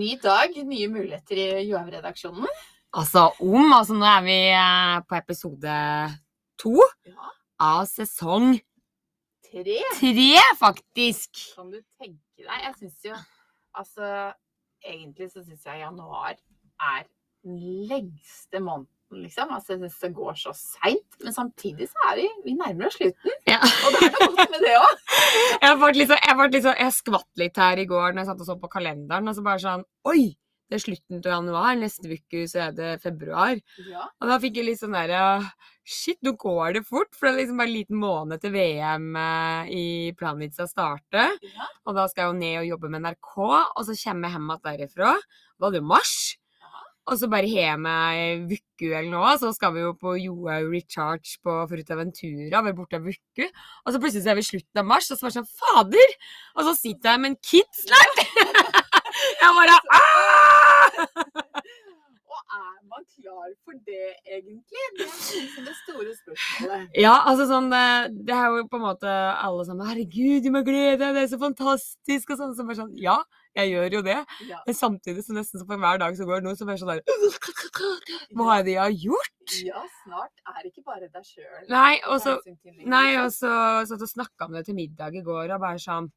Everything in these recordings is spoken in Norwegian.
Ny dag, nye muligheter i Johaug-redaksjonen. Altså om Altså nå er vi eh, på episode to Ja. av sesong Tre, tre, faktisk. kan du tenke deg. Jeg syns jo Altså, egentlig så syns jeg januar er den lengste måneden, liksom. Altså, jeg syns det går så seint. Men samtidig så er vi Vi nærmer oss slutten. Ja. Og det er noe godt med det òg. Jeg, liksom, jeg, liksom, jeg skvatt litt her i går når jeg satt og så på kalenderen, og så bare sånn Oi! Det er slutten til januar. Neste uke så er det februar. Ja. Og da fikk jeg litt sånn derre Shit, nå går det fort. For det er liksom bare en liten måned til VM eh, i Planvitz skal starte. ja. Og da skal jeg jo ned og jobbe med NRK, og så kommer jeg hjem igjen derifra. Da er det jo mars. Og så bare har meg ei eller noe, så skal vi jo på Johaug Recharge på Fruitaventura. Vi er borte av Vuku. Og så plutselig så er vi i slutten av mars, og så bare sånn Fader! Og så sitter jeg med en kid snart! jeg bare Aah! Og er man klar for det, egentlig? Det er liksom det store spørsmålet. Ja, altså sånn det, det er jo på en måte alle sammen Herregud, du må glede deg, det er så fantastisk! Og sånn. Så bare sånn Ja, jeg gjør jo det. Ja. Men samtidig så nesten som for hver dag som går nå, så jeg sånn der Hva er det jeg har gjort? Ja, snart er det ikke bare deg sjøl. Nei, og så Nei, og så satt og snakka om det til middag i går, og bare sånn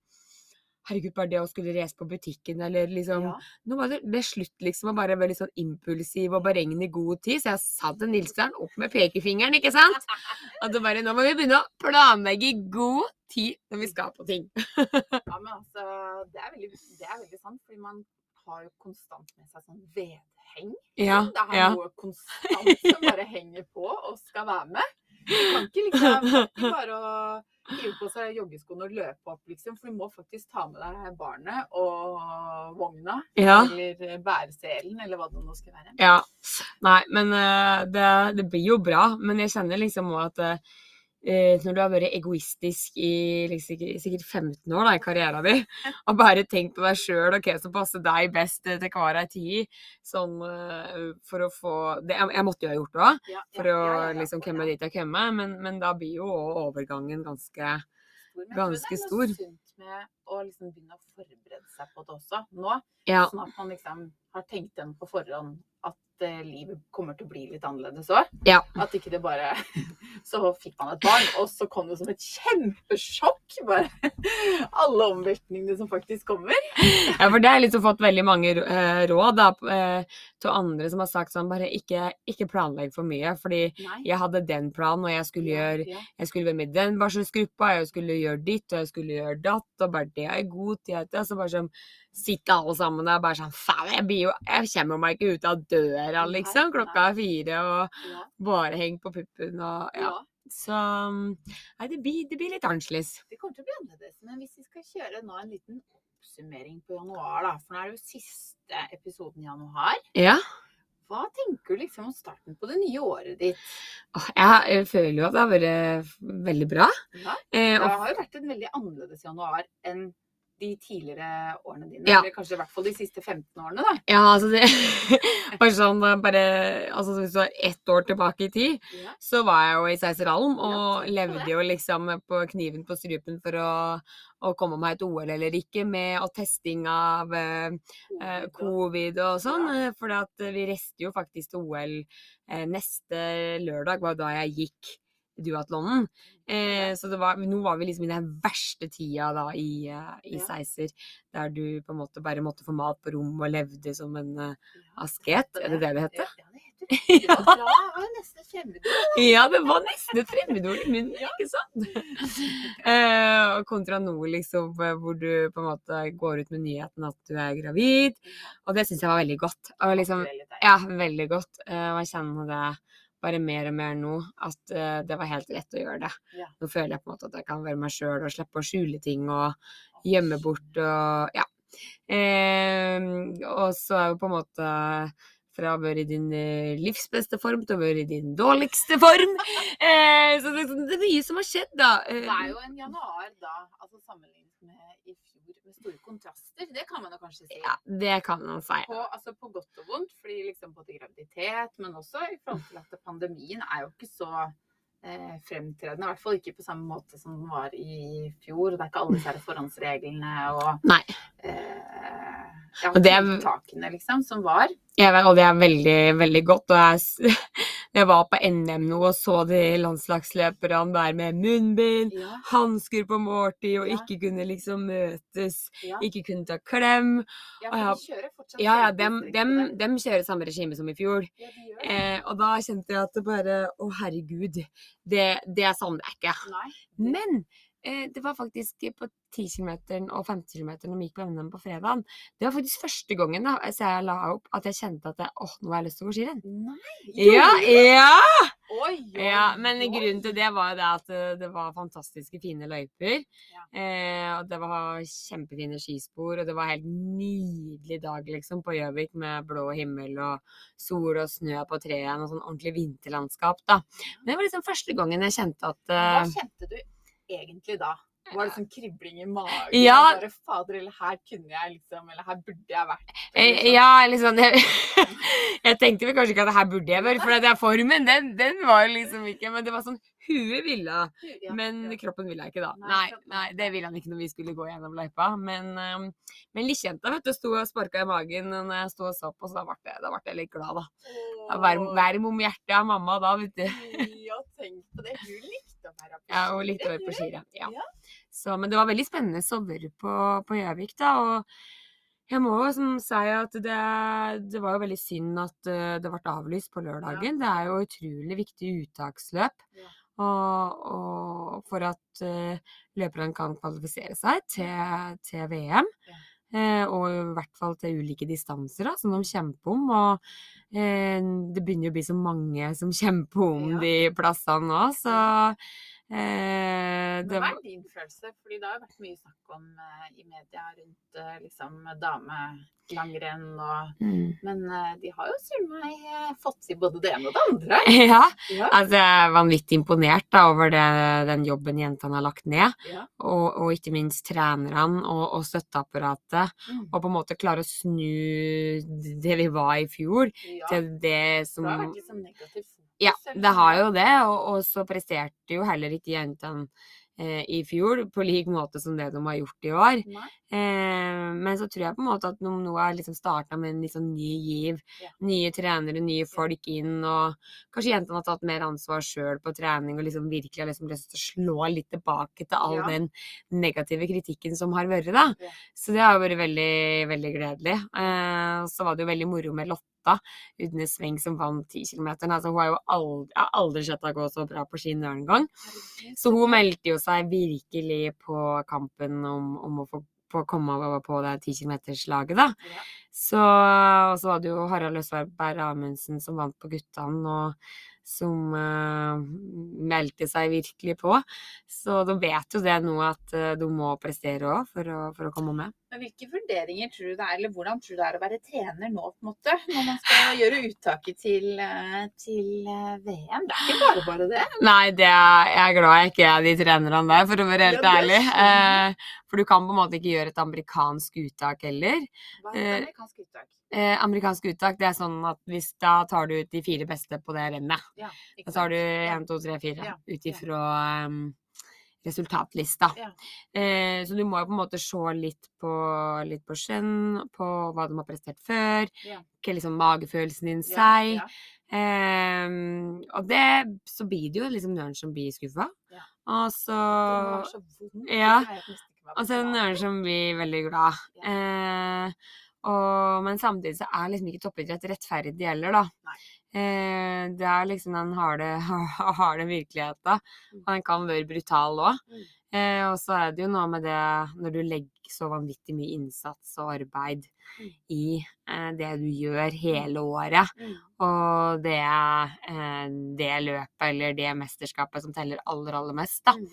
Herregud, bare det å skulle reise på butikken, eller liksom ja. Nå var det, det slutt liksom å bare være litt sånn impulsiv og beregne i god tid, så jeg sa til Nilsson opp med pekefingeren, ikke sant? At det bare Nå må vi begynne å planlegge i god tid når vi skal på ting. ja, men altså, det er, veldig, det er veldig sant, fordi man har jo konstant med seg sånn vedheng. Ja, Det er ja. noe konstant som bare henger på og skal være med. Du kan ikke liksom det er ikke bare å hive på seg joggeskoene og løpe opp, liksom. For du må faktisk ta med deg barnet og vogna. Ja. Eller bæreselen, eller hva det nå skal være. Ja. Nei, men eh, det, det blir jo bra. Men jeg kjenner liksom òg at eh, når du har vært egoistisk i sikkert, sikkert 15 år da, i karrieren din, og bare tenkt på deg sjøl og hva som passer deg best eh, til hver ei tid, sånn eh, for å få det, jeg, jeg måtte jo ha gjort det òg, for å liksom komme dit jeg kommer, men, men da blir jo overgangen ganske ganske stor, men jeg tror det er noe sunt med å liksom begynne å forberede seg på det også. Nå, Ja. sånn at man liksom har tenkt den på forhånd at eh, livet kommer til å bli litt annerledes òg. Ja. At ikke det bare Så fikk man et barn, og så kom det som et kjempesjokk. Bare alle omveltningene som faktisk kommer. Ja, for det har jeg liksom fått veldig mange eh, råd da, eh, til andre som har sagt sånn, bare ikke, ikke planlegg for mye, fordi Nei. jeg hadde den planen, og jeg skulle gjøre. Jeg skulle være med i den barselsgruppa, jeg skulle gjøre ditt, og jeg skulle gjøre datt, og bare det er god tid til. Så bare sånn sitter alle sammen der bare sånn Faen, jeg jo Jeg kommer meg ikke ut av døra, liksom. Klokka er fire, og bare henger på puppen og Ja. Så Nei, det blir, det blir litt annerledes. Det kommer til å bli annerledes. Men hvis vi skal kjøre nå en liten oppsummering på januar, da. For nå er det jo siste episoden i januar. Ja. Hva tenker du liksom om starten på det nye året ditt? Jeg, føler jo at det har vært veldig bra. Ja, Eh, det har jo vært en veldig annerledes januar enn de tidligere årene dine. Ja. Eller kanskje i hvert fall de siste 15 årene, da. Ja, altså det Bare sånn eh, bare Altså hvis du er ett år tilbake i tid, Ja. så var jeg jo i Seiserhallen og ja, levde jo liksom på kniven på strupen for å, å komme meg et OL eller ikke, med og testing av eh, eh, covid og sånn. Eh, For vi rester jo faktisk til OL eh, neste lørdag, var da jeg gikk duatlonen. Eh, så det var, nå var vi liksom i den verste tida da i, eh, i Ja. Seiser, der du på en måte bare måtte få mat på rom og levde som en uh, asket. Er det det det heter? Ja, det var nesten fremmedord. Ja, det var nesten fremmedord i munnen, ikke sant? Eh, kontra nå, liksom, hvor du på en måte går ut med nyheten at du er gravid. Og det syns jeg var veldig godt. Og liksom, ja, veldig godt. Eh, jeg kjenner det bare mer og mer nå, at uh, det var helt rett å gjøre det. Ja. Nå føler jeg på en måte at jeg kan være meg sjøl og slippe å skjule ting og gjemme bort og ja. Eh, og så er jo på en måte fra å være i din eh, livs beste form til å være i din dårligste form. Eh, så det, det er mye som har skjedd, da. Eh, Det er jo en januar da, altså sammenlignet med i med store kontraster. Det kan man jo kanskje si. ja, det kan man si. På, altså på godt og vondt, fordi liksom både graviditet, men også i forhold til at pandemien er jo ikke så eh, fremtredende. I hvert fall ikke på samme måte som den var i fjor. Det er ikke alle disse forhåndsreglene og Nei. eh, Ja, Og det tiltakene, liksom, som var. Jeg og det er veldig, veldig godt. Og jeg, jeg var på NM nå og så de landslagsløperne der med munnbind, Ja, hansker på måltid og Ja. ikke kunne liksom møtes, ja. ikke kunne ta klem. ja for de kjører fortsatt Ja, ja, dem, dem, dem kjører samme regime som i fjor. Ja, de gjør det. Eh, og da kjente jeg at det bare Å, herregud. Det, det savner jeg ikke. Nei. Men det var faktisk på 10 km og 50 km når vi gikk på NM på fredag. Det var faktisk første gangen da jeg la opp at jeg kjente at jeg, åh, nå har jeg lyst til å gå skirenn. Nei. Ja, ja! Oi, oi, ja! Men grunnen til det var det at eh, det var fantastiske fine løyper. Ja. Eh, og det var kjempefine skispor, og det var en helt nydelig dag liksom på Gjøvik med blå himmel og sol og snø på trærne og sånn ordentlig vinterlandskap, da. Men det var liksom første gangen jeg kjente at Hva eh, kjente du egentlig da? Var det sånn kribling i magen? Ja. Bare fader, eller her kunne jeg liksom, eller her burde jeg vært. Liksom. sånn. Ja, liksom jeg, jeg tenkte vel kanskje ikke at det her burde jeg vært, for at jeg formen, den, den var jo liksom ikke Men det var sånn Huet ville, men kroppen ville ikke da. Nei, Nei, det ville han ikke når vi skulle gå gjennom løypa. Men, um, men lillejenta sto og sparka i magen når jeg sto og så på, så da ble jeg, da ble jeg litt glad, da. Varm om hjertet av mamma da, vet du. Ja, tenk på det. Hun likte på Ja, og litt over på skirenn. Ja. Ja. Så, men det var veldig spennende sommer på, på Gjøvik, da. Og jeg må jo som si at det, det var jo veldig synd at eh, det ble avlyst på lørdagen. Det er jo utrolig viktig uttaksløp. Ja. Og, og for at uh, løperne kan kvalifisere seg til, til VM. Ja. Eh, og i hvert fall til ulike distanser da, som de kjemper om. Og eh, det begynner jo å bli så mange som kjemper om Ja. de plassene nå, så eh, det, hva er din følelse? Fordi det har vært mye snakk om eh, i media rundt eh, liksom damelangrenn og mm. Men eh, de har jo søren meg eh, fått til både det ene og det andre. Ja, Ja. altså jeg er vanvittig imponert da, over det, den jobben jentene har lagt ned. ja. Og, og ikke minst trenerne og, og støtteapparatet. Mm. Og på en måte klare å snu det vi var i fjor, ja. til det som Det har vært liksom negativt. Ja, det har jo det. Og, og så presterte jo heller ikke jentene eh, i fjor på lik måte som det de har gjort i år. Eh, men så tror jeg på en måte at de nå har liksom starta med en sånn ny giv. Ja. Nye trenere, nye folk inn, og kanskje jentene har tatt mer ansvar sjøl på trening og liksom virkelig har liksom lyst til å slå litt tilbake til all Ja. den negative kritikken som har vært, da. Ja. Så det har vært veldig, veldig gledelig. Eh, så var det jo veldig moro med Lotta uten sving som vant 10 km. Altså, hun har jo aldri, har aldri sett henne gå så bra på ski noen gang. Så hun meldte jo seg virkelig på kampen om, om å få, å komme over på det 10 km-slaget, da. Ja. Så, og så var det jo Harald Løsberg Amundsen som vant på guttene, og som eh, meldte seg virkelig på. Så de vet jo det nå at eh, de må prestere òg for, for å komme med. Men hvilke vurderinger tror du det er, eller hvordan tror du det er å være trener nå, på en måte? Når man skal gjøre uttaket til, eh, til eh, VM. Det er ikke bare bare det. Nei, det er, jeg er glad jeg ikke er de trenerne der, for å være helt Ja, ærlig. Eh, for du kan på en måte ikke gjøre et amerikansk uttak heller. Hva er et amerikansk uttak? Eh, amerikansk uttak, det er sånn at hvis da tar du ut de fire beste på det rennet. Ja, Da tar du én, to, 1, 2, 3, 4 Ja, ut ifra um, resultatlista. Ja. Eh, så du må jo på en måte se litt på, litt på skjønn, på hva de har prestert før, Ja. hva liksom magefølelsen din sier. ja. eh, og det, så blir det jo liksom nøren som blir skuffa. Ja. Og så ja. Og så er det nøren som blir veldig glad. Eh, og, men samtidig så er liksom ikke toppidrett rettferdig heller, da. Eh, det er liksom den harde, harde virkeligheten. Og den kan være brutal òg. Mm. Eh, og så er det jo noe med det når du legger så vanvittig mye innsats og arbeid Mm. i eh, det du gjør hele året. Mm. Og det eh, det løpet eller det mesterskapet som teller aller, aller mest, da Mm.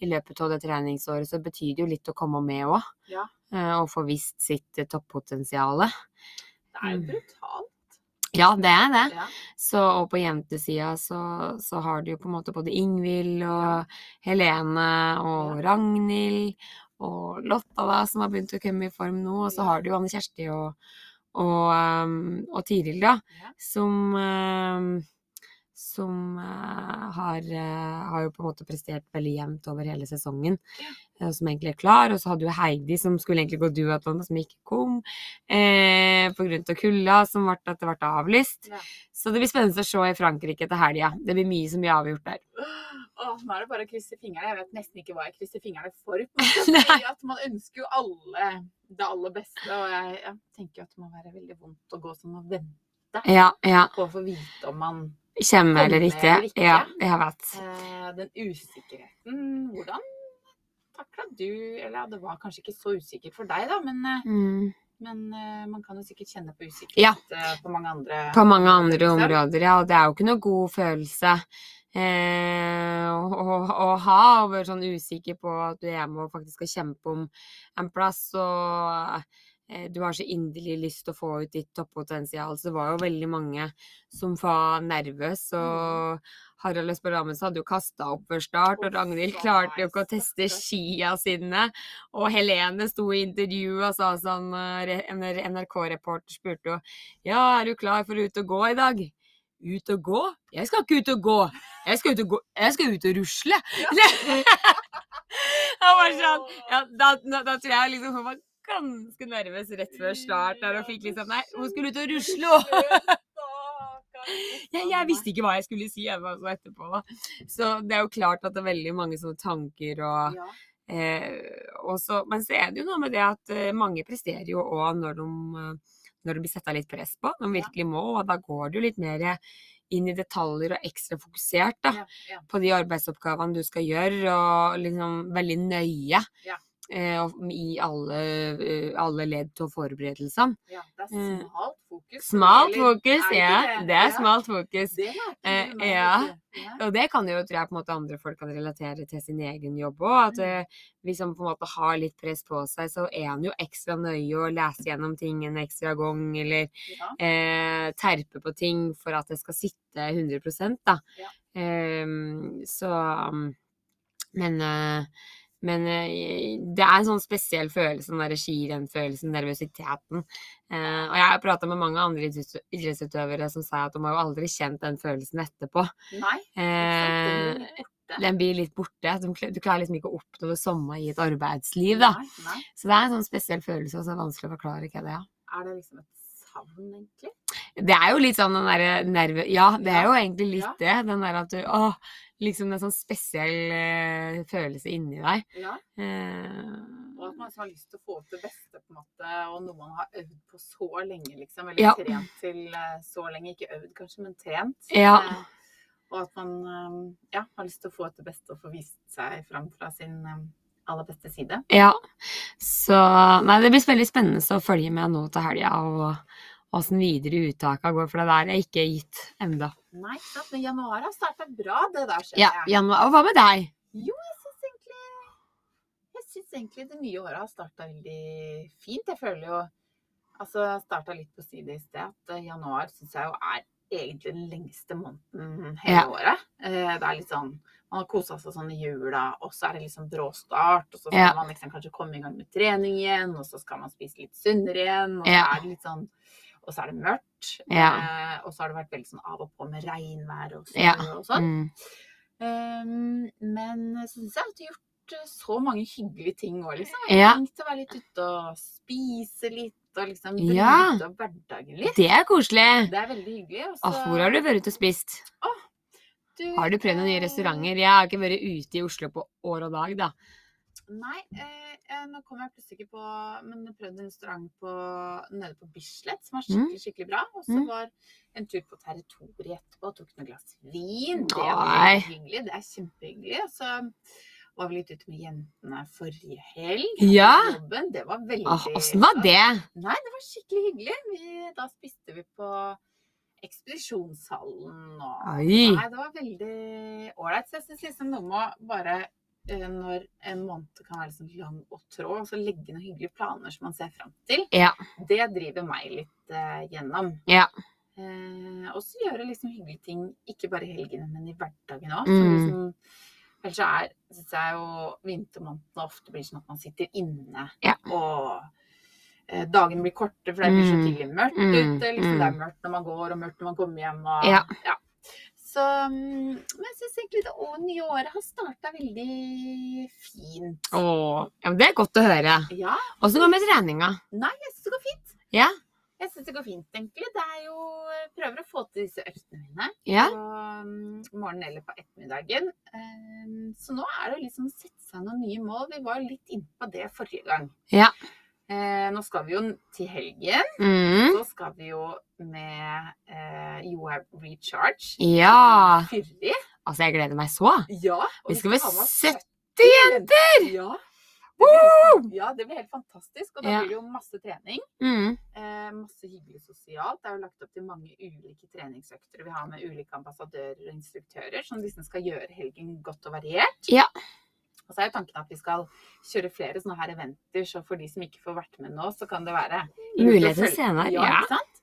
I løpet av det treningsåret, så betyr det jo litt å komme med òg. Ja. Og få vist sitt eh, toppotensial. Det er jo Mm. brutalt. Ja, det er det. Ja. Så, og på jentesida så, så har du jo på en måte både Ingvild og Helene og Ragnhild og Lotta, da, som har begynt å komme i form nå. Og så Ja. har du jo Anne Kjersti og, og, um, og Tiril, da, Ja. som um, som eh, har, eh, har jo på en måte prestert veldig jevnt over hele sesongen. eh, som egentlig er klar. Og så hadde jo Heidi som skulle egentlig gå duatlon, som ikke kom. eh, av kulda, som ble, at det ble avlyst. Ja. Så det blir spennende å se i Frankrike til helga. Det blir mye som blir avgjort der. Åh, nå er det bare å krysse fingrene. Jeg vet nesten ikke hva jeg krysser fingrene for. Man ønsker jo alle det aller beste, og jeg, jeg tenker at det må være veldig vondt å gå sånn og vente Ja, ja. på å få vite om man Kommer eller ikke. Ja, jeg vet. eh, Den usikkerheten Hvordan takla du Eller ja, det var kanskje ikke så usikkert for deg, da, men, eh, Mm. men eh, man kan jo sikkert kjenne på usikkerhet Ja. på mange andre På mange andre områder, ja. Og det er jo ikke noe god følelse eh, å, å, å ha, å være sånn usikker på at du er hjemme og faktisk skal kjempe om en plass. Og du har så inderlig lyst til å få ut ditt toppotensial. Så det var jo veldig mange som var nervøse. Og Harald Østberg Amundsen hadde jo kasta opp før start, og Ragnhild klarte jo ikke å teste skia sine. Og Helene sto i intervju og sa sånn eh, NRK-reporter spurte jo Ja, er du klar for å ut og gå i dag? Ut og gå? Jeg skal ikke ut og gå. Jeg skal ut og, gå. Jeg skal ut og rusle. Han var sånn ja, da, da, da tror jeg liksom ganske nervøs rett før start der og fikk liksom Nei, hun skulle ut og rusle òg. Jeg, jeg visste ikke hva jeg skulle si jeg var etterpå. da. Så det er jo klart at det er veldig mange sånne tanker og Ja. Eh, også, men så er det jo noe med det at eh, mange presterer jo òg når de, eh, når de blir setta litt press på. De virkelig må, og da går det jo litt mer inn i detaljer og ekstra fokusert da, Ja, ja. på de arbeidsoppgavene du skal gjøre, og liksom veldig nøye Ja. Eh, i alle, eh, alle ledd og forberedelsene. ja. Det er Eh, smalt fokus. Smalt fokus, ja. Det er smalt fokus. Det ja. Og det kan jo, tror jeg, på en måte andre folk kan relatere til sin egen jobb òg. At Mm. hvis man på en måte har litt press på seg, så er han jo ekstra nøye og leser gjennom ting en ekstra gang, eller Ja. eh, terpe på ting for at det skal sitte 100 da. Ja. Ehm, så um, Men eh, men eh, det er en sånn spesiell følelse, den derre skirennfølelsen, nervøsiteten. Eh, og jeg har prata med mange andre idrettsutøvere som sier at de har jo aldri kjent den følelsen etterpå. Nei, Eh, den blir litt borte. Du, klarer liksom ikke å oppnå det samme i et arbeidsliv, da. Nei, nei. Så det er en sånn spesiell følelse, og så er det vanskelig å forklare hva det er. Er det liksom et savn, egentlig? Det er jo litt sånn den derre nerve... Ja, det er jo egentlig litt ja. det. Den der at du Åh, liksom en sånn spesiell eh, følelse inni deg. Ja. Eh, Og at man liksom har lyst til å få opp det beste, på en måte, og noe man har øvd på så lenge, liksom. Eller Ja. trent til eh, så lenge. Ikke øvd, kanskje, men trent. Ja. Og at man ja, har lyst til å få ut det beste og få vist seg fram fra sin aller beste side. ja. Så Nei, det blir veldig spennende å følge med nå til helga, og åssen videre uttaka går, for det der er ikke gitt enda. Nei, sant? men januar har starta bra, det der, skjønner Ja, jeg. januar. Og hva med deg? Jo, jeg syns egentlig Jeg syns egentlig det nye året har starta veldig fint. Jeg føler jo Altså, jeg starta litt på side i sted, at eh, januar syns jeg jo er egentlig den lengste måneden hele Ja. året. Eh, Det er litt sånn Man har kosa seg sånn i jula, og så er det liksom brå start. Og så skal Ja. man liksom kanskje komme i gang med trening igjen, og så skal man spise litt sunnere igjen. Og så Ja. er det litt sånn Og så er det mørkt. Ja. Eh, og så har det vært veldig sånn av og på med regnvær og Ja. og sånn. Mm. Um, men så syns jeg at du har gjort eh, så mange hyggelige ting òg, liksom. Jeg har Tenkt å være litt ute og spise litt, og liksom bryte opp hverdagen litt. Det er koselig. Det er veldig hyggelig. og Åh, hvor har du vært ute og spist? Du, Har du prøvd noen nye eh, restauranter? Jeg har ikke vært ute i Oslo på år og dag, da. Nei, eh, eh, nå kom jeg plutselig ikke på Men jeg prøvde en restaurant på, nede på Bislett som var skikkelig skikkelig bra. Og så Mm. var en tur på territoriet etterpå og tok noen glass vin. Det var hyggelig. Det er kjempehyggelig. Og så var vi litt ute med jentene forrige helg. Ja. Jobben. Det var veldig Åh, Åssen var det? Nei, det var skikkelig hyggelig. Vi, da spiste vi på ekspedisjonshallen og Nei, det var veldig ålreit. Så jeg syns liksom noe med å bare når en måned kan være liksom lang og trå, og så legge noen hyggelige planer som man ser fram til, Ja. det driver meg litt uh, gjennom. Ja. Eh, og så gjøre liksom hyggelige ting, ikke bare i helgene, men i hverdagen òg. Mm. Liksom, ellers så er, syns jeg jo vintermånedene ofte blir sånn at man sitter inne Ja. og eh, Dagene blir korte, for det blir så Mm. tidlig mørkt Mm. ute. Liksom, Det er Mm. mørkt når man går, og mørkt når man kommer hjem. Og, Ja. Så mm, Men jeg syns egentlig det nye året har starta veldig fint. Åh, ja, men det er godt å høre. Ja. Åssen går det med treninga? Nei, jeg syns det går fint. Ja? Jeg syns det går fint, egentlig. Det er jo jeg Prøver å få til disse øktene mine Ja? på mm, morgenen eller på ettermiddagen. Ehm, Så nå er det liksom å sette seg noen nye mål. Vi var litt inne på det forrige gang. Ja. Eh, nå skal vi jo til helgen. Mm. Så skal vi jo med eh, Johaug Recharge. Ja. Fyrig. Altså, jeg gleder meg så. Ja. Vi skal være ha med oss 70 jenter! Ja. Det blir, ja, det blir helt fantastisk. Og da Ja. blir det jo masse trening. Mm. Eh, masse hyggelig sosialt. Det er jo lagt opp til mange ulike treningsøkter vi har med ulike ambassadører og instruktører, som liksom skal gjøre helgen godt og variert. Ja. Og så er jo tanken at vi skal kjøre flere sånne her eventer, så for de som ikke får vært med nå, så kan det være Muligheter senere. Ja, Ja. ikke sant?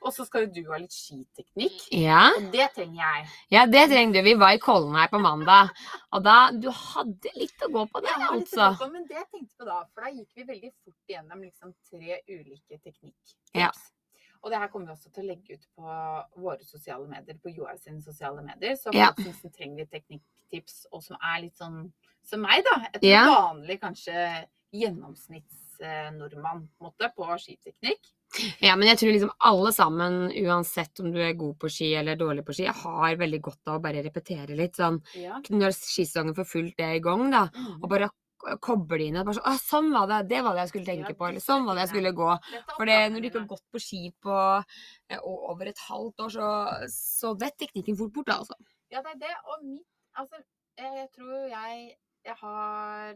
Og så skal jo du ha litt skiteknikk. Ja. Og det trenger jeg. ja, det trenger du. Vi var i Kollen her på mandag. Og da Du hadde litt å gå på det, Jeg har litt å altså. gå på, men det jeg tenkte på da, for da gikk vi veldig fort gjennom liksom tre ulike teknikktips. Ja. Og det her kommer vi også til å legge ut på våre sosiale medier, på Joar sine sosiale medier. Så Ja. folk som trenger litt teknikktips, og som er litt sånn som meg, da. Et Ja. vanlig kanskje gjennomsnittsnordmann måte, på skiteknikk. Ja, men jeg tror liksom alle sammen, uansett om du er god på ski eller dårlig på ski, har veldig godt av å bare repetere litt sånn Ja. Når skisesongen for fullt er i gang, da, Mm. og bare koble inn at bare sånn var det! Det var det jeg skulle tenke på. Eller sånn var det jeg skulle gå. For når du ikke har gått på ski på eh, over et halvt år, så, så vet teknikken fort bort, da, altså. Ja, det er det. Og mitt Altså, jeg tror jeg jeg har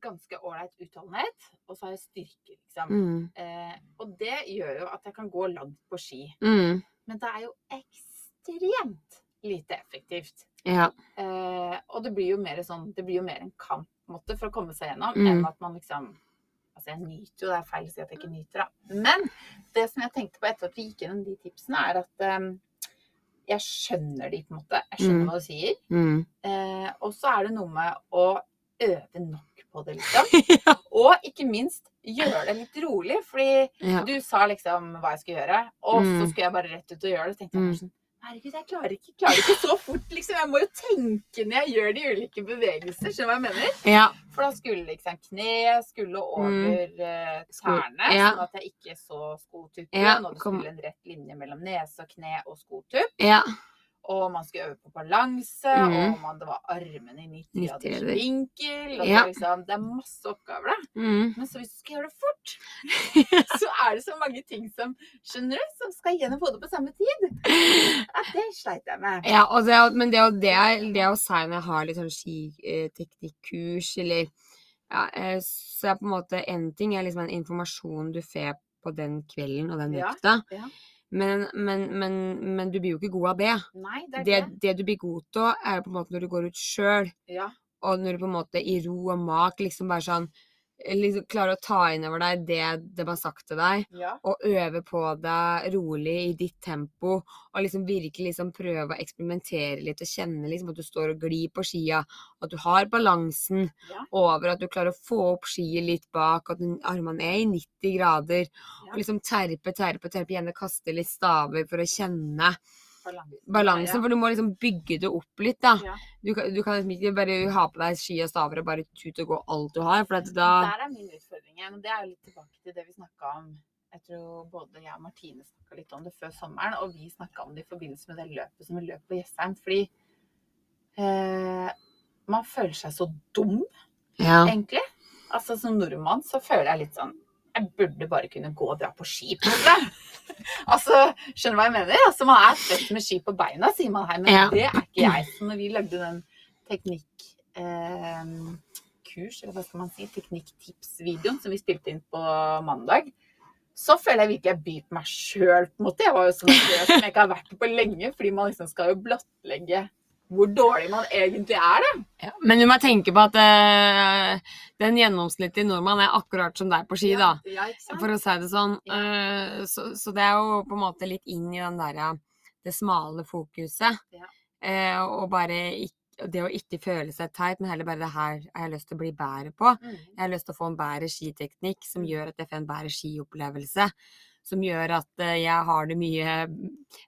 ganske ålreit utholdenhet, og så har jeg styrke, liksom. Mm. Eh, og det gjør jo at jeg kan gå langt på ski. Mm. Men det er jo ekstremt lite effektivt. Ja. Eh, og det blir jo mer sånn Det blir jo mer en kamp måte, for å komme seg gjennom, Mm. enn at man liksom Altså, jeg nyter jo, det er feil å si at jeg ikke nyter, da. Men det som jeg tenkte på etter at vi gikk gjennom de tipsene, er at eh, jeg skjønner de, på en måte. Jeg skjønner Mm. hva du sier. Mm. Eh, og så er det noe med å øve nok på det, liksom. Og ikke minst gjøre det litt rolig, fordi ja. du sa liksom hva jeg skulle gjøre, og så Mm. skulle jeg bare rett ut og gjøre det. Så tenkte jeg Mm. sånn Herregud, jeg klarer ikke, klarer ikke så fort, liksom. Jeg må jo tenke når jeg gjør de ulike bevegelser. Skjønner du hva jeg mener? ja. For da skulle liksom kne skulle over mm. Tærne, ja. sånn at jeg ikke så skotuppen. Ja, og det skulle en rett linje mellom nese og kne og skotupp. Og man skulle øve på balanse, mm. og man, det var armene i 90 90 graders vinkel. Og Ja. det, er liksom, det er masse oppgaver, da. Mm. Men så hvis du skal gjøre det fort, så er det så mange ting som skjønner du, som skal gjennom hodet på samme tid. Ja, det sleit jeg med. Ja, det, men det er jo det, det å si når jeg har litt sånn skiteknikkurs, eller ja, eh, Så er på en måte en ting er liksom en informasjon du får på den kvelden og den Ja, ja. Men, men, men, men du blir jo ikke god av det. Nei, det er Det, det. det du blir god til, er jo på en måte når du går ut sjøl, Ja. og når du på en måte i ro og mak liksom bare sånn liksom klare å ta inn over deg det de har sagt til deg, ja. og øve på deg rolig i ditt tempo, og liksom virkelig liksom prøve å eksperimentere litt og kjenne liksom at du står og glir på skia, at du har balansen Ja. over, at du klarer å få opp skiet litt bak, at armene er i 90 grader, Ja. og liksom terpe, terpe, terpe, gjerne kaste litt staver for å kjenne Balansen. balansen, for du må liksom bygge det opp litt, da. Ja. Du, kan- du kan liksom ikke bare ha på deg ski og staver og bare tute og gå alt du har, for da Der er min utfordring igjen. og Det er jo litt tilbake til det vi snakka om. Jeg tror både jeg og Martine snakka litt om det før sommeren, og vi snakka om det i forbindelse med det løpet som vi løp på Jessheim. Fordi eh, man føler seg så dum, Ja. egentlig. Altså Som nordmann så føler jeg litt sånn Jeg burde bare kunne gå og dra på ski. på altså, Skjønner du hva jeg mener? Altså Man er født med ski på beina, sier man her, men Ja. det er ikke jeg. Så når vi lagde den teknikk-kurs, eller hva skal man si, teknikktipsvideoen som vi spilte inn på mandag, så føler jeg virkelig jeg byr på meg sjøl, på en måte. Jeg var jo sånn som jeg ikke har vært på lenge, fordi man liksom skal jo blottlegge hvor dårlig man egentlig er, da. Ja, men du må tenke på at eh, den gjennomsnittlige nordmann er akkurat som deg på ski, da. Ja, ja. For å si det sånn. Eh, så, så det er jo på en måte litt inn i den derre det smale fokuset. Ja. Eh, og bare ikke det å ikke føle seg teit, men heller bare det her har jeg lyst til å bli bedre på. Mm. Jeg har lyst til å få en bedre skiteknikk som Mm. gjør at jeg får en bedre skiopplevelse. som gjør at eh, jeg har det mye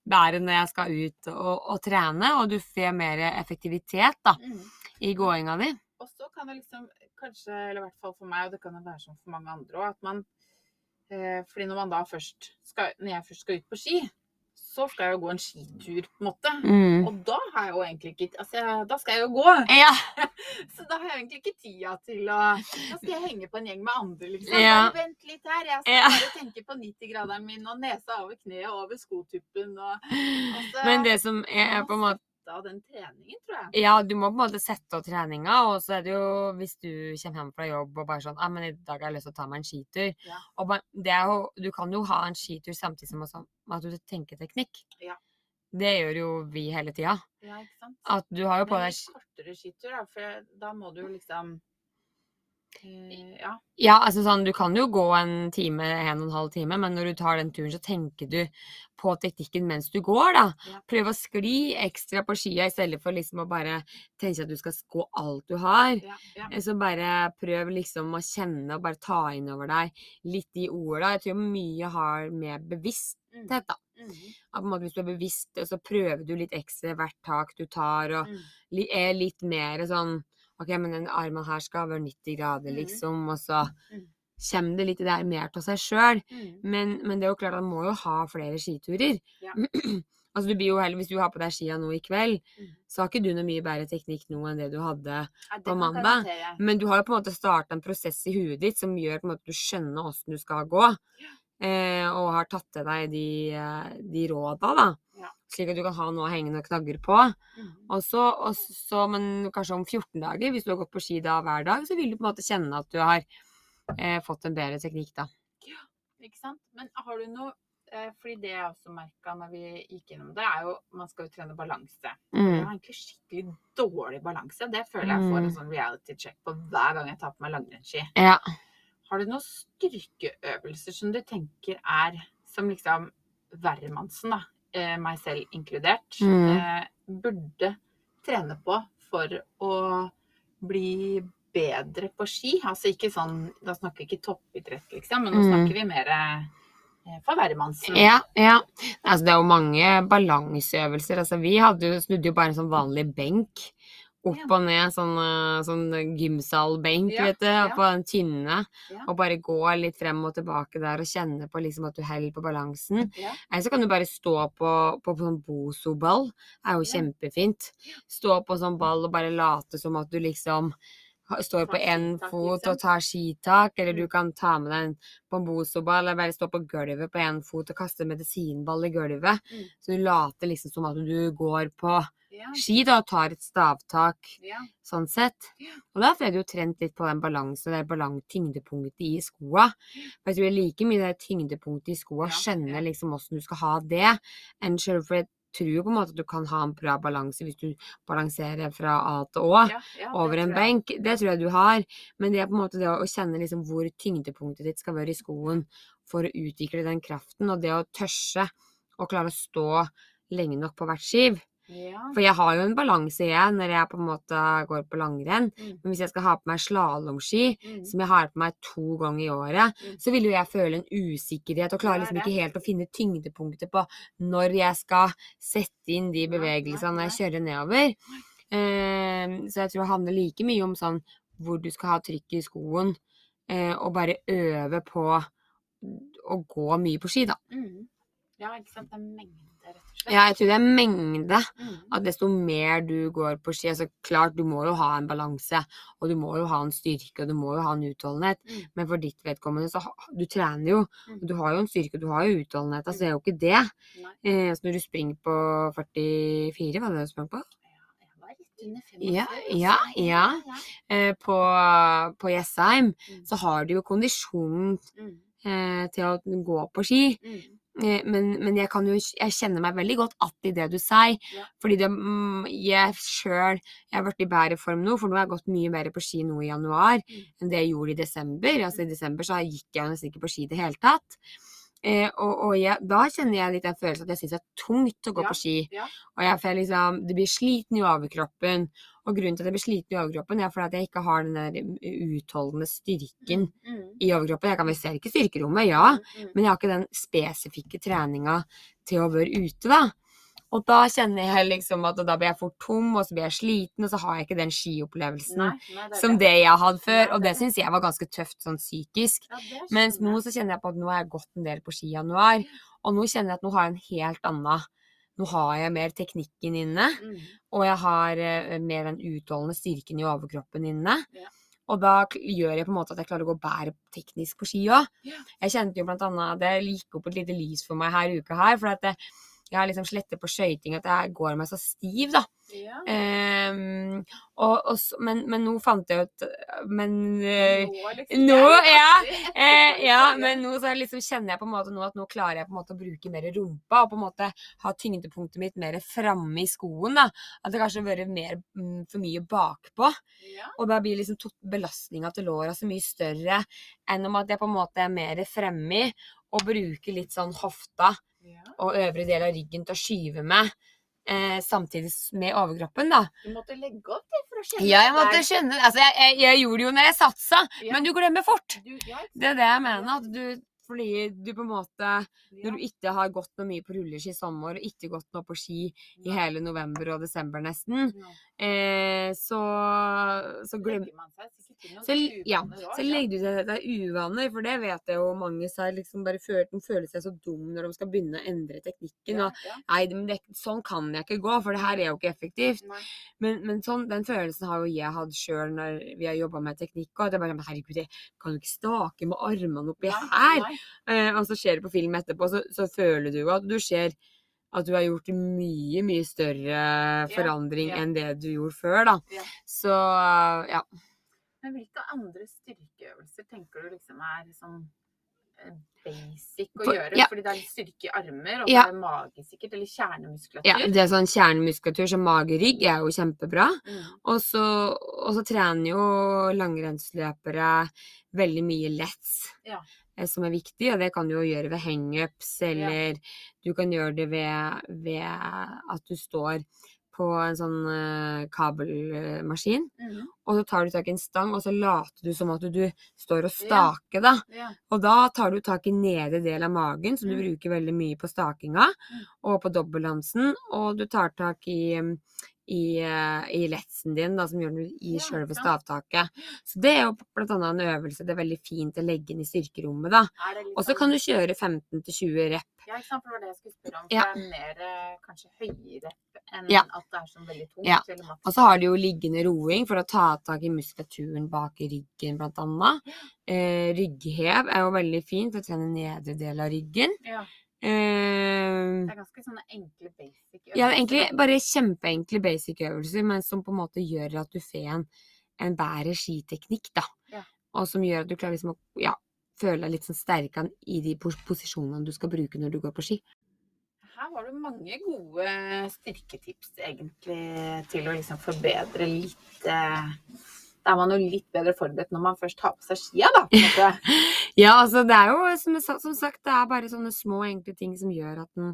bedre når jeg skal ut og, og trene, og du får mer effektivitet da, Mm. i gåinga di. Og så kan det liksom kanskje, eller i hvert fall for meg, og det kan jo være sånn for mange andre òg, at man eh, Fordi når man da først skal Når jeg først skal ut på ski, så skal jeg jo gå en skitur, på en måte. Mm. Og da har jeg jo egentlig ikke Altså, jeg, da skal jeg jo gå. Ja. Så da har jeg egentlig ikke tida til å Da skal jeg henge på en gjeng med andre, liksom. Ja. Vent litt her. Jeg skal Ja. bare tenke på 90-graderen min og nesa over kneet og over skotuppen og altså, Men det som er på en måte av den treningen, tror jeg. Ja, du må på en måte sette av treninga, og så er det jo hvis du kommer hjem fra jobb og bare sånn ah, men i dag har jeg lyst til å ta meg en skitur. Ja. Og det jo, du kan jo ha en skitur samtidig som også- at du tenker teknikk. Ja. Det gjør jo vi hele tida. Ja, ikke sant? At du har jo på deg kortere skitur, da, for da må du jo liksom Ja. Ja, altså sånn, du kan jo gå en time, en og en halv time, men når du tar den turen, så tenker du på teknikken mens du går, da. Ja. Prøv å skli ekstra på skia i stedet for liksom å bare tenke at du skal gå alt du har. ja, ja. Eh, Så bare prøv liksom å kjenne og bare ta inn over deg litt de orda. Jeg tror mye har med bevissthet, Mm, da. mm, At på en måte hvis du er bevisst, så prøver du litt ekstra hvert tak du tar, og mm. er litt mer sånn OK, men den armen her skal være 90 grader, Mhm. liksom, og så Mm. kommer det litt det der mer av seg sjøl. Mm. Men, men det er jo klart at man må jo ha flere skiturer. Ja. altså du blir jo heller, Hvis du har på deg skia nå i kveld, Mm. så har ikke du noe mye bedre teknikk nå enn det du hadde Ja, det på mandag. men du har jo på en måte starta en prosess i huet ditt som gjør på en måte at du skjønner åssen du skal gå. Eh, og har tatt til deg de, eh, de råda, da. Ja. Slik at du kan ha noe å henge noen knagger på. Mm. Og så, og så, men kanskje om 14 dager, hvis du har gått på ski da hver dag, så vil du på en måte kjenne at du har eh, fått en bedre teknikk, da. Ikke sant? Men har du noe eh, Fordi det jeg også merka når vi gikk gjennom det, er jo man skal jo trene balanse. Jeg Mm. har egentlig skikkelig dårlig balanse. Det føler jeg får en Mm. sånn reality check på hver gang jeg tar på meg langrennsski. Ja. Har du noen styrkeøvelser som du tenker er som liksom hvermannsen, da, meg selv inkludert, Mm. eh, burde trene på for å bli bedre på ski? Altså ikke sånn, da snakker vi ikke toppidrett, liksom, men nå Mm. snakker vi mer eh, for hvermannsen. Ja, ja. Altså, det er jo mange balanseøvelser. Altså, vi hadde jo, snudde jo bare en sånn vanlig benk. Opp og ned, sånn, eh, sånn gymsalbenk, Ja, vet du. ja. På den tynne. Ja. Og bare gå litt frem og tilbake der og kjenne på liksom at du holder på balansen. Eller så kan du bare stå på, på, på sånn bozo-ball. Det er jo kjempefint. Stå på sånn ball og bare late som at du liksom står på én fot liksom. og tar skitak, eller Mm. du kan ta med deg en på eller bare stå på gulvet på én fot og kaste medisinball i gulvet. Mm. Så du later liksom som at du går på Ja. ski da, tar et stavtak, Ja. sånn sett. Og da er du jo trent litt på den balansen, det balans tyngdepunktet i skoa. For jeg tror det er like mye det tyngdepunktet i skoa, Ja, skjønne liksom åssen du skal ha det, enn sjøl for jeg tror på en måte at du kan ha en bra balanse hvis du balanserer fra A til Å Ja, ja, over en benk. Det tror jeg du har, men det er på en måte det å kjenne liksom hvor tyngdepunktet ditt skal være i skoen for å utvikle den kraften, og det å tørse å klare å stå lenge nok på hvert skiv. Ja. For jeg har jo en balanse igjen når jeg på en måte går på langrenn. Mm. Men hvis jeg skal ha på meg slalåmski, Mm. som jeg har på meg to ganger i året, Mm. så vil jo jeg føle en usikkerhet og klarer er liksom ikke helt å finne tyngdepunktet på når jeg skal sette inn de bevegelsene når jeg kjører nedover. Eh, så jeg tror det handler like mye om sånn hvor du skal ha trykk i skoen, eh, og bare øve på å gå mye på ski, da. Mm. Ja, ikke sant. Det er mengde, rett og slett. Ja, jeg tror det er mengde. Mm. At desto mer du går på ski altså Klart, du må jo ha en balanse, og du må jo ha en styrke, og du må jo ha en utholdenhet. Mm. Men for ditt vedkommende, så du trener jo. Mm. Du har jo en styrke, du har jo utholdenhet. Altså, det er jo ikke det. Eh, så når du springer på 44, hva var det du sprang på? Jeg var rett under 45. Ja, altså. ja, ja. Eh, på, på Jessheim, Mm. så har du jo kondisjonen Mm. eh, til å gå på ski. Mm. Eh, Men, men jeg kan jo jeg kjenner meg veldig godt att i det du sier. Ja. Fordi det, mm, jeg sjøl Jeg har vært i bedre form nå, for nå har jeg gått mye mer på ski nå i januar Mm. enn det jeg gjorde i desember. Altså I desember så gikk jeg nesten ikke på ski i det hele tatt. Eh, og og jeg, da kjenner jeg litt den følelsen at jeg syns det er tungt å gå Ja, på ski. ja. Og jeg føler liksom Det blir sliten i overkroppen. Og grunnen til at jeg blir sliten i overkroppen, er fordi at jeg ikke har den der utholdende styrken Mm, i overkroppen. Jeg kan vel sterke styrkerommet, ja, mm, mm. men jeg har ikke den spesifikke treninga til å være ute, da. Og da kjenner jeg liksom at da blir jeg fort tom, og så blir jeg sliten, og så har jeg ikke den skiopplevelsen Nei, nei, det som det. det jeg hadde før. Og det det syns jeg var ganske tøft sånn psykisk. Ja, Mens nå så kjenner jeg på at nå har jeg gått en del på ski i januar, og nå kjenner jeg at nå har jeg en helt annen Nå har jeg mer teknikken inne, Mm, og jeg har uh, mer den utholdende styrken i overkroppen inne. Yeah. Og da gjør jeg på en måte at jeg klarer å gå bedre teknisk på ski òg. Yeah. Jeg kjente jo blant annet Det gikk opp et lite lys for meg her uka her, for at jeg, jeg har liksom slettet på skøyting at jeg går meg så stiv, da. Ja. Um, og, og, men, men nå fant jeg ut Men uh, Nå, liksom, nå, ja. Eh, ja, men nå så liksom kjenner jeg på en måte nå at nå klarer jeg på en måte å bruke mer rumpa, og på en måte ha tyngdepunktet mitt mer framme i skoen. da. At det kanskje har vært mer mm, for mye bakpå. Ja. Og da blir liksom belastninga til låra så mye større enn om at jeg på en måte er mer fremme og bruke litt sånn hofta og øvre del av ryggen til å skyve med. Eh, samtidig med overkroppen, da. Du måtte legge opp det for å kjenne Ja, jeg måtte skjønne Altså, jeg, jeg, jeg gjorde det jo når jeg satsa, Ja. men du glemmer fort. Du, ja, Det er det jeg mener. At du, fordi du på en måte? Når du ikke har gått noe mye på rulleski i sommer, og ikke gått noe på ski i hele november og desember nesten, eh, så, så glemmer man seg Så, ja, så legger du det deg uvaner, for det vet jeg jo mange seg liksom bare føler, de føler seg så dum når de skal begynne å endre teknikken. Og nei, men det, sånn kan jeg ikke gå, for det her er jo ikke effektivt. Men, men sånn, den følelsen har jo jeg hatt sjøl når vi har jobba med teknikk. Og at jeg bare herregud, jeg kan jo ikke stake med armene oppi her. Eh, og så skjer det på film etterpå, så, så føler du jo at du ser at du har gjort mye, mye større forandring ja. enn det du gjorde før, da. Ja. Så ja. Men hvilke andre styrkeøvelser tenker du liksom er sånn eh, basic å gjøre? ja. Fordi det er styrke i armer, og Ja. så mage sikkert, eller kjernemuskulatur. ja. Det er sånn kjernemuskulatur som mage-rygg er jo kjempebra. Mm. Og så, og så trener jo langrennsløpere veldig mye lets, Ja. eh, som er viktig. Og det kan du jo gjøre ved hangups, eller du kan gjøre det ved, ved at du står på en sånn uh, kabelmaskin, Mhm. og så tar du tak i en stang, og så later du som at du, du står og staker, da. Ja. Og da tar du tak i nedre del av magen, som du Mm. bruker veldig mye på stakinga, og på dobbeltdansen, og du tar tak i, mm, i, eh, i letsen din, da, som gjør den i sjølve stavtaket. Så det er jo blant annet en øvelse det er veldig fint å legge inn i styrkerommet, da. Og så kan du kjøre 15-20 rep. Ja, ikke sant, for det var det jeg skulle spørre om. For Ja. det er mer eh, kanskje høyere enn Ja. at det er sånn veldig tungt. Ja. Og så har du jo liggende roing for å ta tak i muskulaturen bak i ryggen, blant annet. Eh, rygghev er jo veldig fint for å trene nedre del av ryggen. Ja, det er ganske sånne enkle basic Ja, øvelser, egentlig bare kjempeenkle basic-øvelser, men som på en måte gjør at du får en, en bedre skiteknikk, da. Ja. Og som gjør at du klarer liksom å ja, føle deg litt sånn sterkere i de pos- posisjonene du skal bruke når du går på ski. Her var det mange gode styrketips egentlig til å liksom forbedre litt eh, Da er man jo litt bedre forberedt når man først har på seg skia, da. Ja, altså det er jo som, som sagt, det er bare sånne små, enkle ting som gjør at en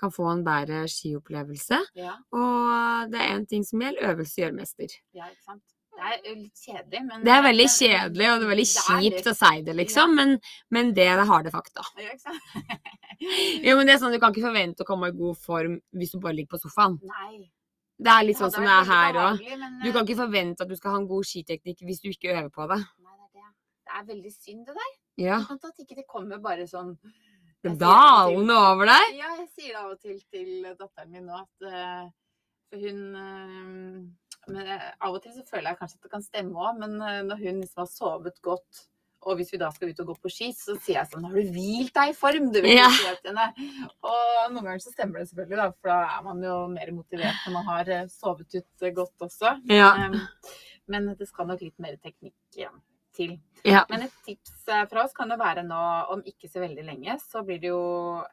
kan få en bedre skiopplevelse. Ja, Og det er en ting som gjelder, øvelse gjør mester. ja, ikke sant. Det er jo litt kjedelig, men Det er veldig kjedelig, og det er veldig det kjipt litt- å si det, liksom, men, men det er det harde fakta. Ja, ikke sant? Jo, men det er sånn, Du kan ikke forvente å komme i god form hvis du bare ligger på sofaen. Nei. Det er litt sånn som det er her òg. Du eh, kan ikke forvente at du skal ha en god skiteknikk hvis du ikke øver på det. Nei, det er det. Det er veldig synd, det der. Ja. At ikke det kommer bare sånn Dalende over deg. Ja, jeg sier det av og til til datteren min nå at uh, hun uh, men eh, Av og til så føler jeg kanskje at det kan stemme òg, men uh, når hun liksom har sovet godt og hvis vi da skal ut og gå på ski, så sier jeg sånn Har du hvilt deg i form? Du vil Ja. si til henne. Og noen ganger så stemmer det selvfølgelig, da, for da er man jo mer motivert når man har eh, sovet ut eh, godt også. Ja. Men, men det skal nok litt mer teknikk igjen til. Ja. Men et tips eh, fra oss kan det være nå, om ikke så veldig lenge, så blir det jo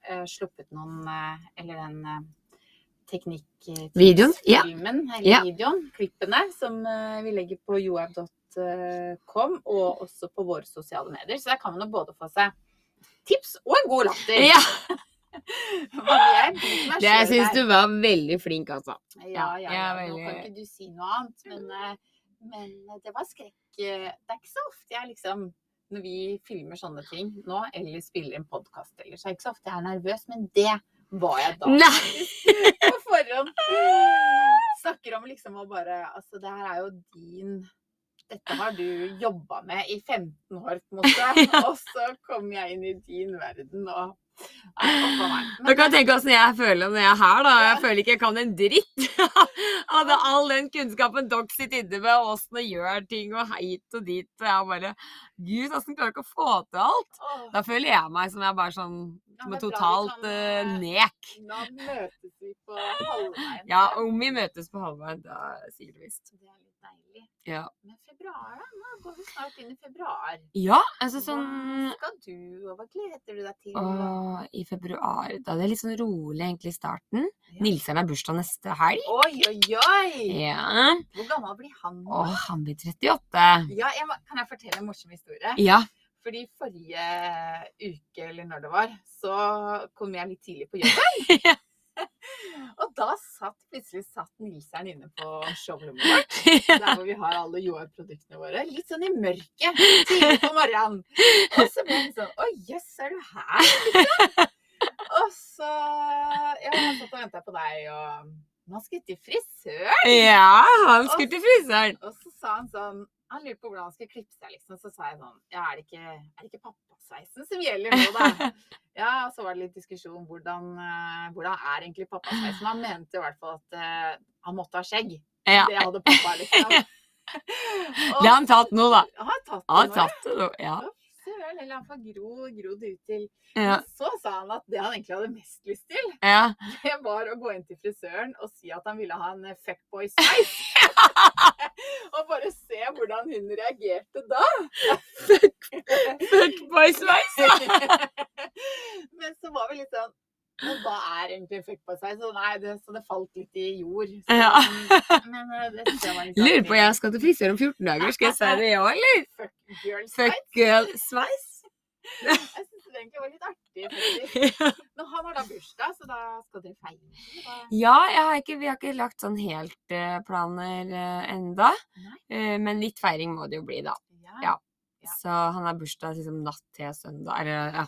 eh, sluppet noen eh, Eller den eh, Videoen, ja. teknikk-filmen, eller Ja. videoen, klippene, som vi legger på joab.com, og også på våre sosiale medier. Så der kan man jo både få seg tips og en god latter. Ja, Det jeg syns du var veldig flink, altså. Ja, Ja, ja. Nå kan ikke du si noe annet, men, eh, men det var skrekk. eh, Det er ikke så ofte jeg liksom Når vi filmer sånne ting nå, eller spiller en podkast eller så er det ikke så ofte jeg er nervøs, men det var jeg da. Nei! På forhånd. Snakker om liksom å bare Altså, det her er jo din dette har du jobba med i 15 år, på en måte. Og så kommer jeg inn i din verden og. Du kan tenke åssen jeg føler når jeg er her, da. Jeg føler ikke jeg kan en dritt. Hadde all den kunnskapen dere sitter inne med, og åssen det gjør ting, og heit og dit. Og jeg bare Gud, åssen klarer dere å få til alt? Da føler jeg meg som jeg bare sånn Ja, som et totalt eh, nek. Da møtes vi på halvveien. Ja, om vi møtes på halvveien, da sier du visst. Det er litt deilig. Ja. Men februar, da? Nå går vi snart inn i februar. ja, altså Hva sånn skal du, og hva gleder du deg til? Åh, I februar. Da er det litt sånn rolig egentlig i starten. Ja. Nilsen har bursdag neste helg. Oi, oi, oi! Ja. Hvor gammel blir han nå? Å, han blir 38. Ja, jeg, må- kan jeg fortelle en morsom historie? Ja. Fordi forrige uke, eller når det var, så kom jeg litt tidlig på jobben. og da satt plutselig satt Nilseren inne på showrommet vårt, der hvor vi har alle Joar-produktene våre. Litt sånn i mørket tidlig på morgenen. Og så ble hun sånn Å, jøss, er du her? Liksom? Og så Ja, jeg satt og venta på deg, og han skulle til frisør. Ja, han skulle til frisøren. Og så sa han sånn Han lurte på hvordan han skulle klippe seg, liksom. Så sa jeg sånn Ja, er det ikke, er det ikke pappasveisen som gjelder nå, da? Ja, og så var det litt diskusjon om hvordan, eh, hvordan er egentlig pappasveisen. Han mente i hvert fall at uh, han måtte ha skjegg. Ja. Det hadde pappa, liksom. Det har han tatt nå, da. Har tatt har det nå, tatt det nå. Ja. Søren, eller han får gro, gro det ut til Ja. Så sa han at det han egentlig hadde mest lyst til, ja. det var å gå inn til frisøren og si at han ville ha en fuckboy-sveis. og bare se hvordan hun reagerte da. Fuck Fuckboy-sveis. Men så var vi litt sånn Men hva er egentlig en fuckboy-sveis? Så, nei, det, så det falt litt i jord. Så, Ja. Men eh, det Lurer på, jeg skal til frisør om 14 dager. Skal jeg si det òg, eller? Fuckgirl-sveis. Fuckgirl-sveis? Jeg syns det egentlig var litt artig, faktisk. Men han har da bursdag, så da skal dere feire. eller? Ja, har ikke, vi har ikke lagt sånn helt eh, planer uh, enda. Eh, men litt feiring må det jo bli, da. Ja. Ja. Ja. Så han har bursdag liksom natt til søndag. Eller, ja.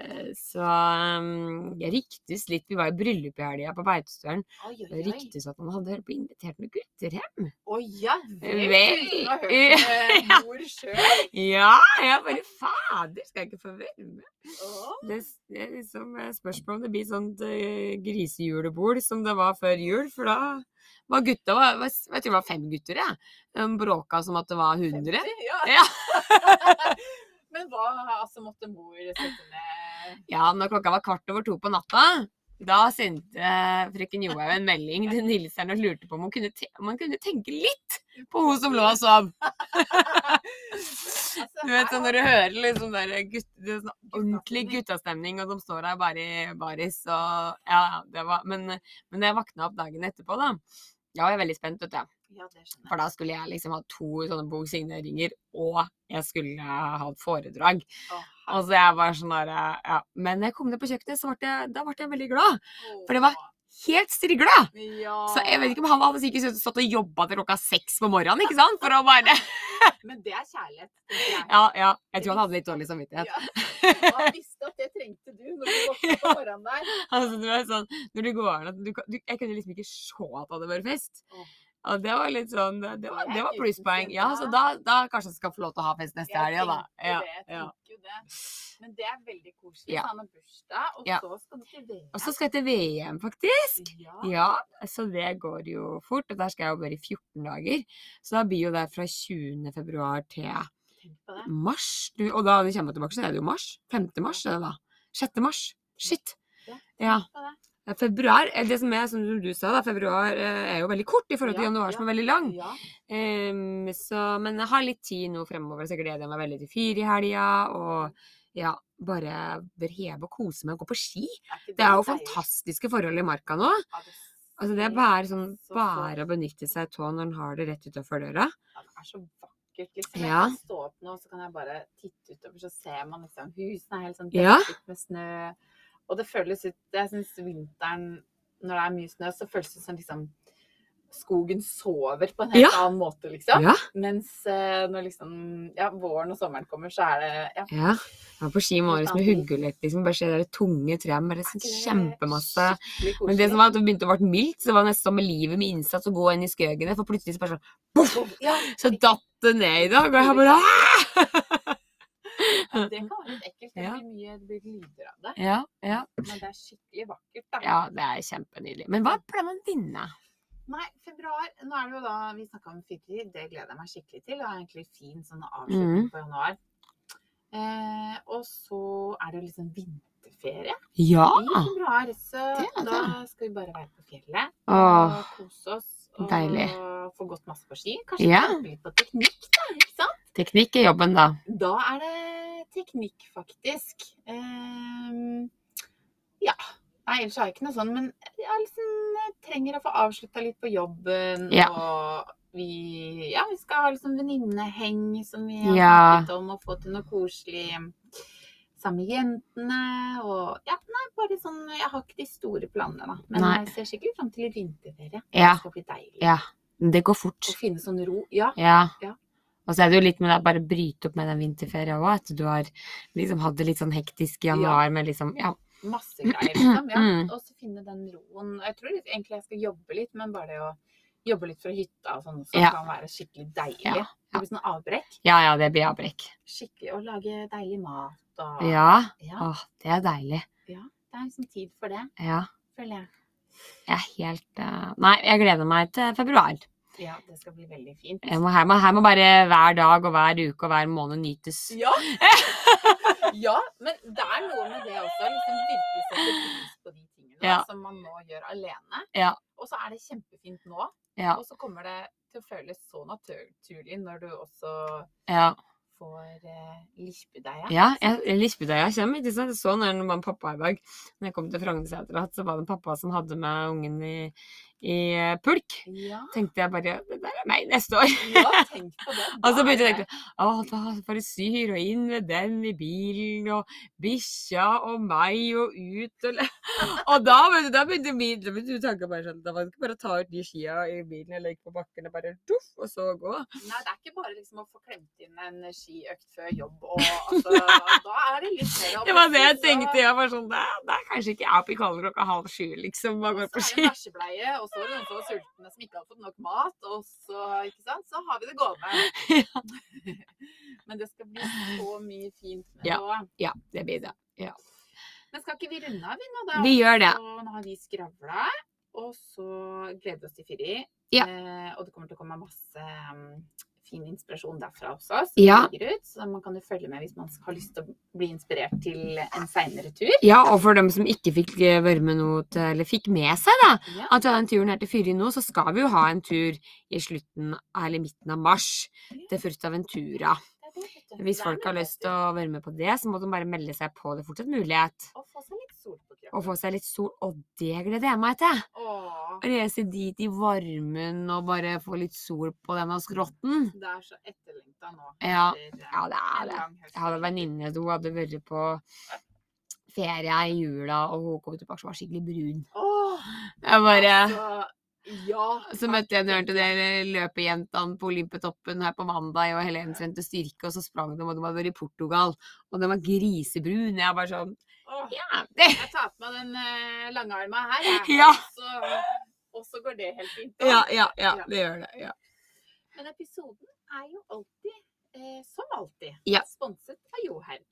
Eh, Så um, jeg ryktes litt Vi var i bryllup i helga på Beitostølen. Det ryktes at han hadde invitert noen gutter hjem. Å ja vel! Vel, har hørt ja. mor sjøl. Ja, jeg bare Fader, skal jeg ikke få være med? Oh. Det, det er liksom eh, spørsmål om det blir sånt uh, grisejulebord som det var før jul. For da var gutta var, Jeg tror det var fem gutter, jeg. De bråka som at det var hundre. 50, Ja. Ja. Men hva altså, måtte mor sette ned Ja, når klokka var kvart over to på natta, da sendte eh, frøken Johaug en melding til Nilseren og lurte på om hun kunne, om hun kunne tenke litt på hun som lå og sov. altså, Du vet sånn når du hører liksom der gutt, det sånn ordentlig Guttastemning. og de står der bare i baris og Ja, det var Men, men jeg våkna opp dagen etterpå, da, da var jeg veldig spent, vet du. Ja. For da skulle jeg liksom ha to sånne boksigneringer, og jeg skulle ha et foredrag. Å, Og så jeg var sånn der, ja. Men jeg kom ned på kjøkkenet, så ble jeg, da ble jeg veldig glad. for det var- Helt strigla! Ja. Så jeg vet ikke om han hadde sikkert stått og jobba til klokka seks på morgenen, ikke sant? For å bare Men det er kjærlighet, tenker jeg. Ja, ja. Jeg tror han hadde litt dårlig samvittighet. Ja. Han visste at det trengte du når du våkna på morgenen der. Altså, du er sånn, når du går an du, du, Jeg kunne liksom ikke se at det hadde vært fest. Åh. Og det var litt sånn Det, det var, Det var plusspoeng. Ja, så da, da kanskje jeg skal få lov til å ha fest neste helg, da. Ja, jeg ja. det. Men det er veldig koselig. Ja. ta han har bursdag, og Ja. så skal du til VM. Og så skal jeg til VM, faktisk. Ja. Ja, så det går jo fort. Og der skal jeg jo bare i 14 dager. Så da blir jo det fra 20. februar til mars. Du, og da når vi kommer tilbake, så er det jo mars. 5. mars er det da. 6. mars. Shit. Ja, Det. Ja, Februar, eh, det som er, som du sa, da, februar eh, er jo veldig kort i forhold til Ja, januar, ja. som er veldig lang. Ja. Um, så, men jeg har litt tid nå fremover, så jeg gleder meg veldig til fire i helga. Og ja, bare bør heve og kose meg og gå på ski. Er Det er jo fantastiske forhold i marka nå. Det Altså Det er bare sånn så bare å benytte seg av når en har det rett utafor døra. Ja, det er så vakkert Liksom. Ja. Jeg kan stå opp nå, så kan jeg bare titte utover, så ser man liksom husene er helt sånn Ja. med snø. Og det føles ut Jeg syns vinteren, når det er mye snø, så føles det som liksom skogen sover på en helt Ja. annen måte, liksom. Ja. Mens eh, når liksom ja, våren og sommeren kommer, så er det ja, Ja. Jeg var på ski i morges med huggulett, liksom. Bare se det tunge trærne, med sånn kjempemasse. Men det som var at det begynte å bli mildt, så var det nesten som med livet med innsats å gå inn i skøgene, for plutselig så bare sånn Boff! ja, så datt det ned i dag, og jeg bare «Åh!» Ja, det kan være litt ekkelt. Det blir mye det blir lyder av det. Ja, ja. Men det er skikkelig vakkert, da. ja, det er kjempenydelig. Men hva pleier man å vinne? Nei, februar Nå er det jo da Vi snakka om fyrtid. Det gleder jeg meg skikkelig til. Det er egentlig fin sånn avslutning Mhm. på januar. Eh, og så er det jo liksom vinterferie Ja! i februar. Så det det. da skal vi bare være på fjellet Åh, og kose oss. Og deilig. få gått masse på ski. Kanskje Ja. litt på teknikk, da. Teknikk er jobben, da. Da er det teknikk, faktisk. Ehm, ja. Nei, ellers har jeg ikke noe sånn, men jeg liksom trenger å få avslutta litt på jobben. Ja. Og vi, ja, vi skal ha liksom venninneheng som vi har Ja. snakket om, og få til noe koselig sammen med jentene. Og ja, nei, bare sånn Jeg har ikke de store planene, da. Men Nei. jeg ser skikkelig fram til vinterferie. Ja. Det skal bli deilig. Ja. Det går fort. Å finne sånn ro. Ja. Ja. Ja. Og så er det jo litt med å bare bryte opp med den vinterferien òg, at du har liksom hatt det litt sånn hektisk i januar med liksom Ja. Masse greier, liksom. Ja. Mm. Og så finne den roen. Jeg tror egentlig jeg skal jobbe litt, men bare det å jobbe litt fra hytta og sånn også Ja. kan være skikkelig deilig. Ja, Det blir sånn avbrekk. Ja ja, det blir avbrekk. Skikkelig å lage deilig mat og Ja. Ja, Åh, det er deilig. Ja. det er liksom tid for det, Ja. føler jeg. Jeg er helt eh, Nei, jeg gleder meg til februar. Ja, det skal bli veldig fint. Må, her, må, her må bare hver dag og hver uke og hver måned nytes. Ja. ja, men det er noe med det også. Liksom virkelig sette pris på de tingene Ja. som man nå gjør alene. Ja. Og så er det kjempefint nå. Ja. Og så kommer det til å føles så naturlig når du også Ja. får eh, lispedeiga. Ja, jeg, kommer. ikke sant? Jeg så når det var en pappa i dag, når jeg kom til Frognerseter, at så var det en pappa som hadde med ungen i, i eh, pulk. Ja. tenkte jeg bare Det der er meg neste år. ja, tenk på det. Og så begynte jeg å tenke Å, da bare syr og inn med den i bilen, og bikkja og meg og ut og Og da, vet du, da begynte min tanken bare sånn Da var det ikke bare å ta ut de skia i bilen eller ikke på bakken og bare duff, og så gå. Nei, det er ikke bare liksom å få klemt inn en skiøkt før jobb og altså Da er det litt mer Det var det jeg tenkte. Jeg var sånn Det det er kanskje ikke jeg oppe i kalde klokka halv sju, liksom, og går på ski. bæsjebleie, og så det noen som var sultne som ikke har fått nok mat, og så, ikke sant, så har vi det gående. Men det skal bli så mye fint med Ja. òg. Ja, det blir det. Men skal ikke vi runde av, vi nå, da? Vi gjør det. Så nå har vi skravla, og så gleder vi oss til Firi. Ja. Eh, og det kommer til å komme masse um, fin inspirasjon derfra også, som Ja. ligger ut. Så man kan jo følge med hvis man har lyst til å bli inspirert til en seinere tur. Ja, og for dem som ikke fikk eh, være med noe til, eller fikk med seg, da, Ja. at vi har den turen her til Fyri nå, så skal vi jo ha en tur i slutten eller midten av mars til Furtaventura. Hvis folk har lyst til å være med på det, så må de bare melde seg på. Det er fortsatt mulighet. Og få seg litt sol på kroppen. Og få seg litt sol. Og det gleder jeg meg til. Åh, Reise dit i varmen og bare få litt sol på denne skrotten. det er så etterlengta nå. Ja, eh, ja, det er det. Jeg hadde en venninne hun hadde vært på ferie i jula, og hun kom tilbake og var skikkelig brun. Åh, Jeg bare altså, ja. Så møtte jeg en til de løpejentene på Olympetoppen her på mandag, og Helene trente styrke, og så sprang de, og de hadde vært i Portugal, og de var grisebrune. Jeg bare sånn Åh, Ja, jeg tar på meg den uh, langarma her, jeg. Ja. Og, så, går det helt fint. Ja, ja, ja, det gjør det. Ja. Men episoden er jo alltid, eh, som alltid, Ja. sponset av Johaug.